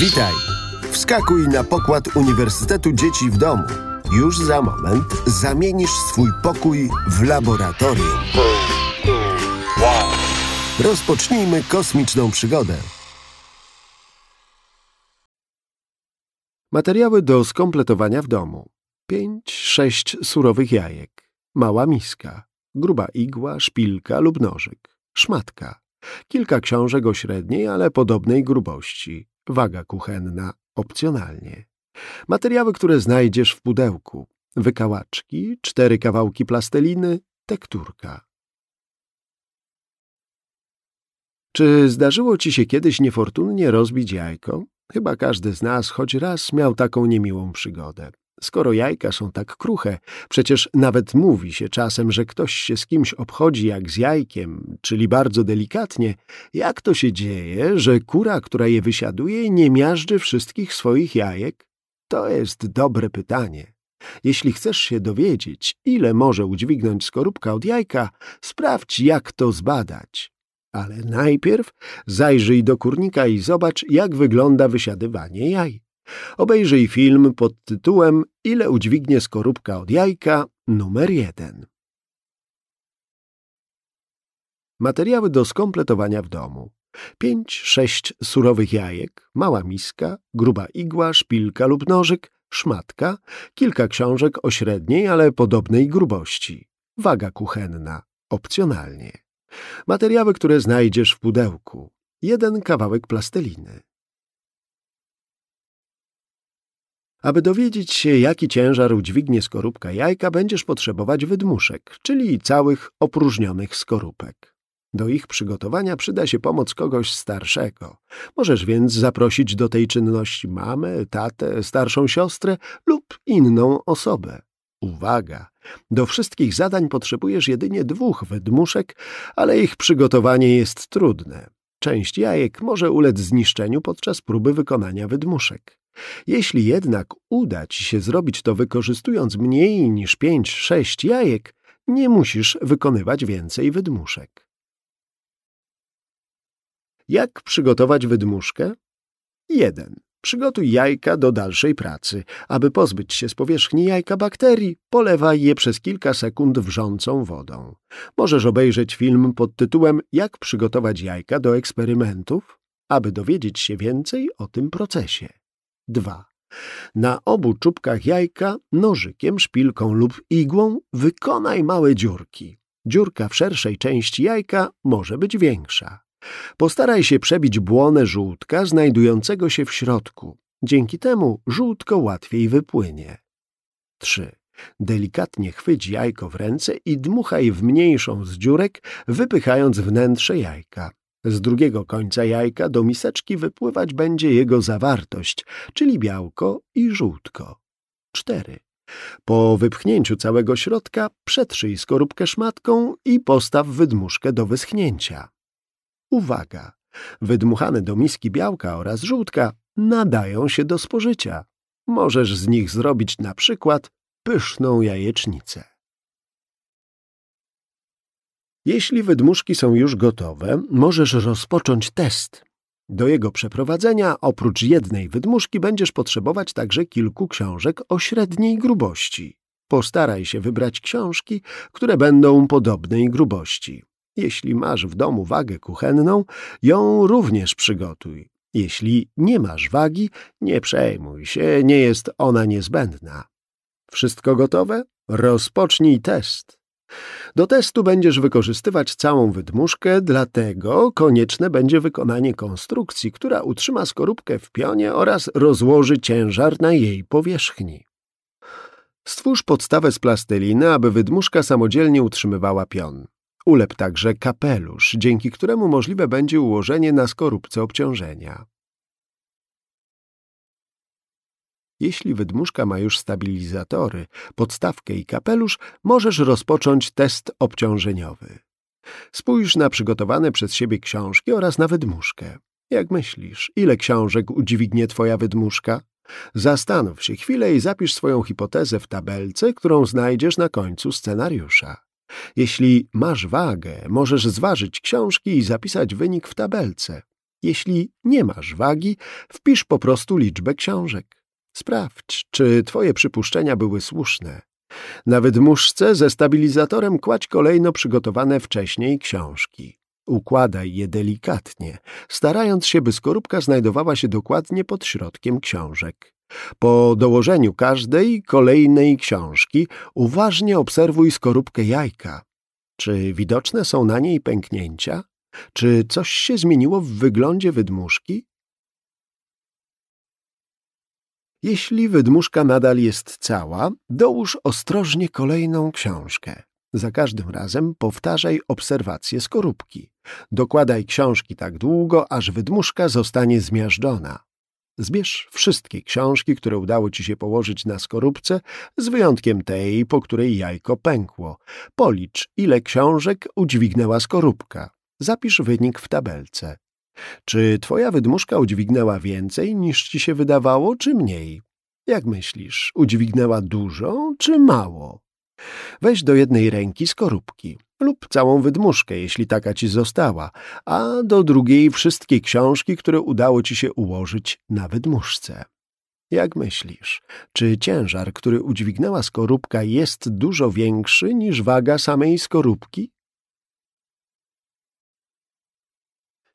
Witaj! Wskakuj na pokład Uniwersytetu Dzieci w Domu. Już za moment zamienisz swój pokój w laboratorium. Rozpocznijmy kosmiczną przygodę. Materiały do skompletowania w domu. Pięć, sześć surowych jajek. Mała miska. Gruba igła, szpilka lub nożyk. Szmatka. Kilka książek o średniej, ale podobnej grubości. Waga kuchenna. Opcjonalnie. Materiały, które znajdziesz w pudełku. Wykałaczki, cztery kawałki plasteliny, tekturka. Czy zdarzyło ci się kiedyś niefortunnie rozbić jajko? Chyba każdy z nas choć raz miał taką niemiłą przygodę. Skoro jajka są tak kruche, przecież nawet mówi się czasem, że ktoś się z kimś obchodzi jak z jajkiem, czyli bardzo delikatnie, jak to się dzieje, że kura, która je wysiaduje, nie miażdży wszystkich swoich jajek? To jest dobre pytanie. Jeśli chcesz się dowiedzieć, ile może udźwignąć skorupka od jajka, sprawdź, jak to zbadać. Ale najpierw zajrzyj do kurnika i zobacz, jak wygląda wysiadywanie jaj. Obejrzyj film pod tytułem Ile udźwignie skorupka od jajka numer jeden. Materiały do skompletowania w domu. Pięć, sześć surowych jajek, mała miska, gruba igła, szpilka lub nożyk, szmatka, kilka książek o średniej, ale podobnej grubości. Waga kuchenna, opcjonalnie. Materiały, które znajdziesz w pudełku. Jeden kawałek plasteliny. Aby dowiedzieć się, jaki ciężar udźwignie skorupka jajka, będziesz potrzebować wydmuszek, czyli całych opróżnionych skorupek. Do ich przygotowania przyda się pomoc kogoś starszego. Możesz więc zaprosić do tej czynności mamę, tatę, starszą siostrę lub inną osobę. Uwaga! Do wszystkich zadań potrzebujesz jedynie dwóch wydmuszek, ale ich przygotowanie jest trudne. Część jajek może ulec zniszczeniu podczas próby wykonania wydmuszek. Jeśli jednak uda ci się zrobić to wykorzystując mniej niż pięć, sześć jajek, nie musisz wykonywać więcej wydmuszek. Jak przygotować wydmuszkę? 1. Przygotuj jajka do dalszej pracy. Aby pozbyć się z powierzchni jajka bakterii, polewaj je przez kilka sekund wrzącą wodą. Możesz obejrzeć film pod tytułem Jak przygotować jajka do eksperymentów, aby dowiedzieć się więcej o tym procesie. 2. Na obu czubkach jajka nożykiem, szpilką lub igłą wykonaj małe dziurki. Dziurka w szerszej części jajka może być większa. Postaraj się przebić błonę żółtka znajdującego się w środku. Dzięki temu żółtko łatwiej wypłynie. 3. Delikatnie chwyć jajko w ręce i dmuchaj w mniejszą z dziurek, wypychając wnętrze jajka. Z drugiego końca jajka do miseczki wypływać będzie jego zawartość, czyli białko i żółtko. 4. Po wypchnięciu całego środka przetrzyj skorupkę szmatką i postaw wydmuszkę do wyschnięcia. Uwaga! Wydmuchane do miski białka oraz żółtka nadają się do spożycia. Możesz z nich zrobić na przykład pyszną jajecznicę. Jeśli wydmuszki są już gotowe, możesz rozpocząć test. Do jego przeprowadzenia oprócz jednej wydmuszki będziesz potrzebować także kilku książek o średniej grubości. Postaraj się wybrać książki, które będą podobnej grubości. Jeśli masz w domu wagę kuchenną, ją również przygotuj. Jeśli nie masz wagi, nie przejmuj się, nie jest ona niezbędna. Wszystko gotowe? Rozpocznij test. Do testu będziesz wykorzystywać całą wydmuszkę, dlatego konieczne będzie wykonanie konstrukcji, która utrzyma skorupkę w pionie oraz rozłoży ciężar na jej powierzchni. Stwórz podstawę z plasteliny, aby wydmuszka samodzielnie utrzymywała pion. Ulep także kapelusz, dzięki któremu możliwe będzie ułożenie na skorupce obciążenia. Jeśli wydmuszka ma już stabilizatory, podstawkę i kapelusz, możesz rozpocząć test obciążeniowy. Spójrz na przygotowane przez siebie książki oraz na wydmuszkę. Jak myślisz, ile książek udźwignie twoja wydmuszka? Zastanów się chwilę i zapisz swoją hipotezę w tabelce, którą znajdziesz na końcu scenariusza. Jeśli masz wagę, możesz zważyć książki i zapisać wynik w tabelce. Jeśli nie masz wagi, wpisz po prostu liczbę książek. Sprawdź, czy twoje przypuszczenia były słuszne. Na wydmuszce ze stabilizatorem kładź kolejno przygotowane wcześniej książki. Układaj je delikatnie, starając się, by skorupka znajdowała się dokładnie pod środkiem książek. Po dołożeniu każdej kolejnej książki uważnie obserwuj skorupkę jajka. Czy widoczne są na niej pęknięcia? Czy coś się zmieniło w wyglądzie wydmuszki? Jeśli wydmuszka nadal jest cała, dołóż ostrożnie kolejną książkę. Za każdym razem powtarzaj obserwację skorupki. Dokładaj książki tak długo, aż wydmuszka zostanie zmiażdżona. Zbierz wszystkie książki, które udało ci się położyć na skorupce, z wyjątkiem tej, po której jajko pękło. Policz, ile książek udźwignęła skorupka. Zapisz wynik w tabelce. Czy twoja wydmuszka udźwignęła więcej niż ci się wydawało, czy mniej? Jak myślisz, udźwignęła dużo czy mało? Weź do jednej ręki skorupki lub całą wydmuszkę, jeśli taka ci została, a do drugiej wszystkie książki, które udało ci się ułożyć na wydmuszce. Jak myślisz, czy ciężar, który udźwignęła skorupka jest dużo większy niż waga samej skorupki?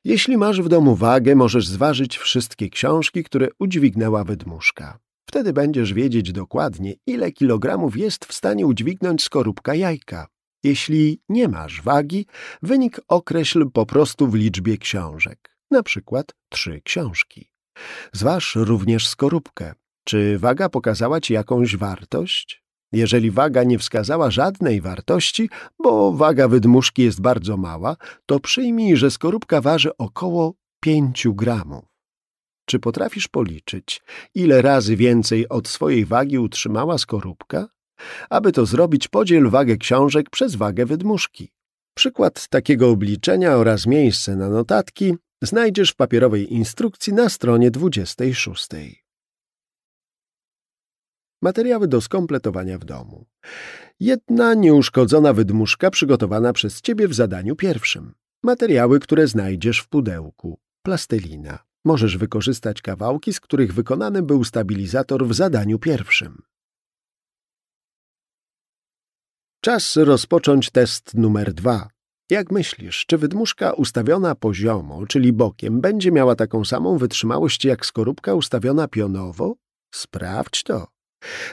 Jeśli masz w domu wagę, możesz zważyć wszystkie książki, które udźwignęła wydmuszka. Wtedy będziesz wiedzieć dokładnie, ile kilogramów jest w stanie udźwignąć skorupka jajka. Jeśli nie masz wagi, wynik określ po prostu w liczbie książek, na przykład trzy książki. Zważ również skorupkę. Czy waga pokazała ci jakąś wartość? Jeżeli waga nie wskazała żadnej wartości, bo waga wydmuszki jest bardzo mała, to przyjmij, że skorupka waży około 5 gramów. Czy potrafisz policzyć, ile razy więcej od swojej wagi utrzymała skorupka? Aby to zrobić, podziel wagę książek przez wagę wydmuszki. Przykład takiego obliczenia oraz miejsce na notatki znajdziesz w papierowej instrukcji na stronie 26. Materiały do skompletowania w domu. Jedna nieuszkodzona wydmuszka przygotowana przez Ciebie w zadaniu pierwszym. Materiały, które znajdziesz w pudełku. Plastelina. Możesz wykorzystać kawałki, z których wykonany był stabilizator w zadaniu pierwszym. Czas rozpocząć test numer dwa. Jak myślisz, czy wydmuszka ustawiona poziomo, czyli bokiem, będzie miała taką samą wytrzymałość jak skorupka ustawiona pionowo? Sprawdź to.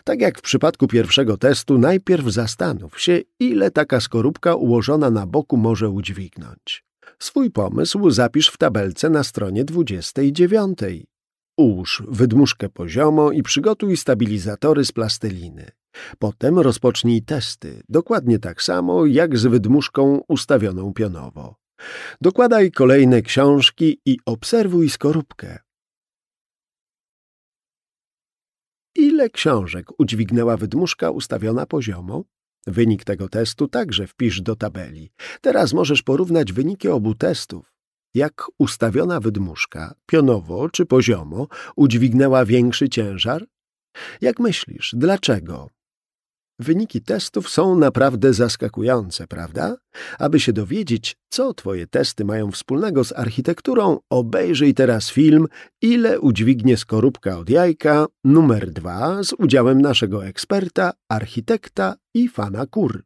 Tak jak w przypadku pierwszego testu, najpierw zastanów się, ile taka skorupka ułożona na boku może udźwignąć. Swój pomysł zapisz w tabelce na stronie 29. Ułóż wydmuszkę poziomo i przygotuj stabilizatory z plasteliny. Potem rozpocznij testy, dokładnie tak samo jak z wydmuszką ustawioną pionowo. Dokładaj kolejne książki i obserwuj skorupkę. Ile książek udźwignęła wydmuszka ustawiona poziomo? Wynik tego testu także wpisz do tabeli. Teraz możesz porównać wyniki obu testów. Jak ustawiona wydmuszka, pionowo czy poziomo, udźwignęła większy ciężar? Jak myślisz, dlaczego? Wyniki testów są naprawdę zaskakujące, prawda? Aby się dowiedzieć, co twoje testy mają wspólnego z architekturą, obejrzyj teraz film Ile udźwignie skorupka od jajka numer dwa z udziałem naszego eksperta, architekta i fana kur.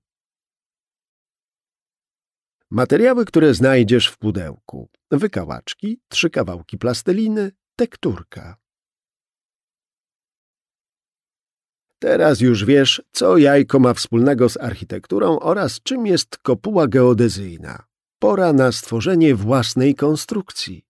Materiały, które znajdziesz w pudełku. Wykałaczki, trzy kawałki plasteliny, tekturka. Teraz już wiesz, co jajko ma wspólnego z architekturą oraz czym jest kopuła geodezyjna. Pora na stworzenie własnej konstrukcji.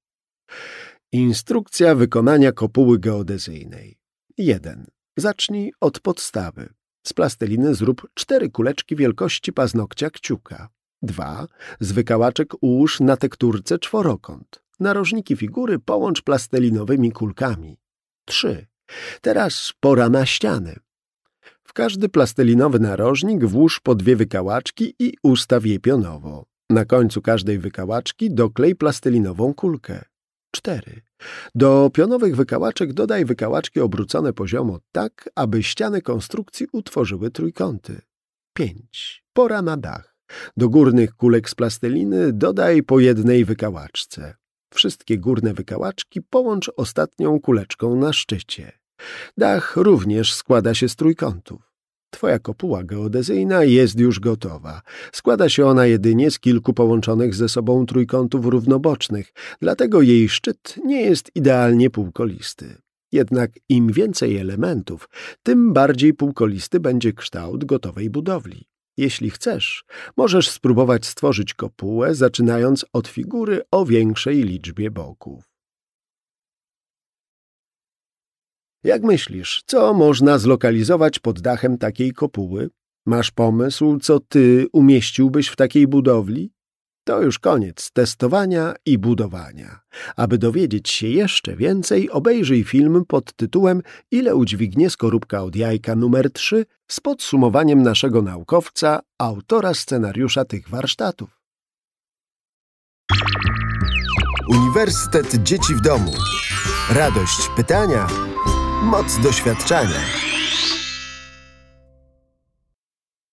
Instrukcja wykonania kopuły geodezyjnej. 1. Zacznij od podstawy. Z plasteliny zrób cztery kuleczki wielkości paznokcia kciuka. 2. Z wykałaczek ułóż na tekturce czworokąt. Narożniki figury połącz plastelinowymi kulkami. 3. Teraz pora na ścianę. W każdy plastelinowy narożnik włóż po dwie wykałaczki i ustaw je pionowo. Na końcu każdej wykałaczki doklej plastelinową kulkę. 4. Do pionowych wykałaczek dodaj wykałaczki obrócone poziomo tak, aby ściany konstrukcji utworzyły trójkąty. 5. Pora na dach. Do górnych kulek z plasteliny dodaj po jednej wykałaczce. Wszystkie górne wykałaczki połącz ostatnią kuleczką na szczycie. Dach również składa się z trójkątów. Twoja kopuła geodezyjna jest już gotowa. Składa się ona jedynie z kilku połączonych ze sobą trójkątów równobocznych, dlatego jej szczyt nie jest idealnie półkolisty. Jednak im więcej elementów, tym bardziej półkolisty będzie kształt gotowej budowli. Jeśli chcesz, możesz spróbować stworzyć kopułę, zaczynając od figury o większej liczbie boków. Jak myślisz, co można zlokalizować pod dachem takiej kopuły? Masz pomysł, co ty umieściłbyś w takiej budowli? To już koniec testowania i budowania. Aby dowiedzieć się jeszcze więcej, obejrzyj film pod tytułem Ile udźwignie skorupka od jajka numer 3 z podsumowaniem naszego naukowca, autora scenariusza tych warsztatów. Uniwersytet Dzieci w Domu. Radość pytania, moc doświadczania.